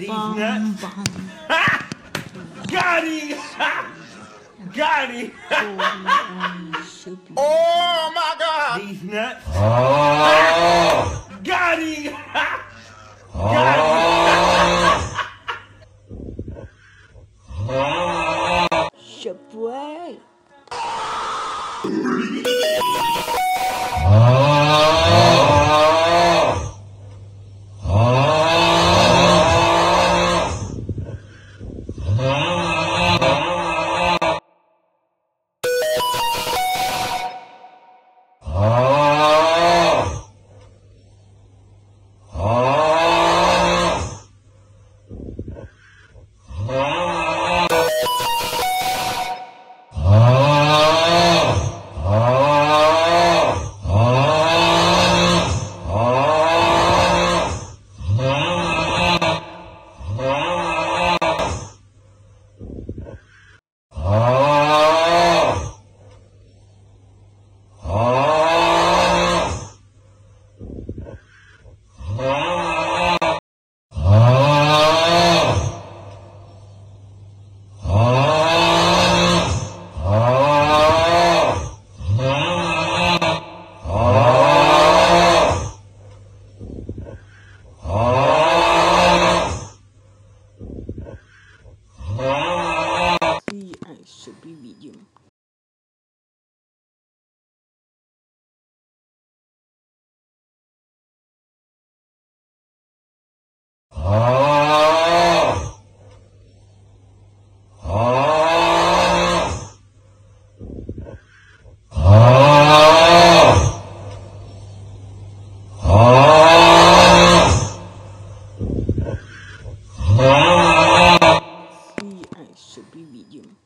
These bum, nuts. Bum. Got him! Got him! oh my God! These nuts. Oh. Got him! Oh. Oh. видим. Сейчас увидим.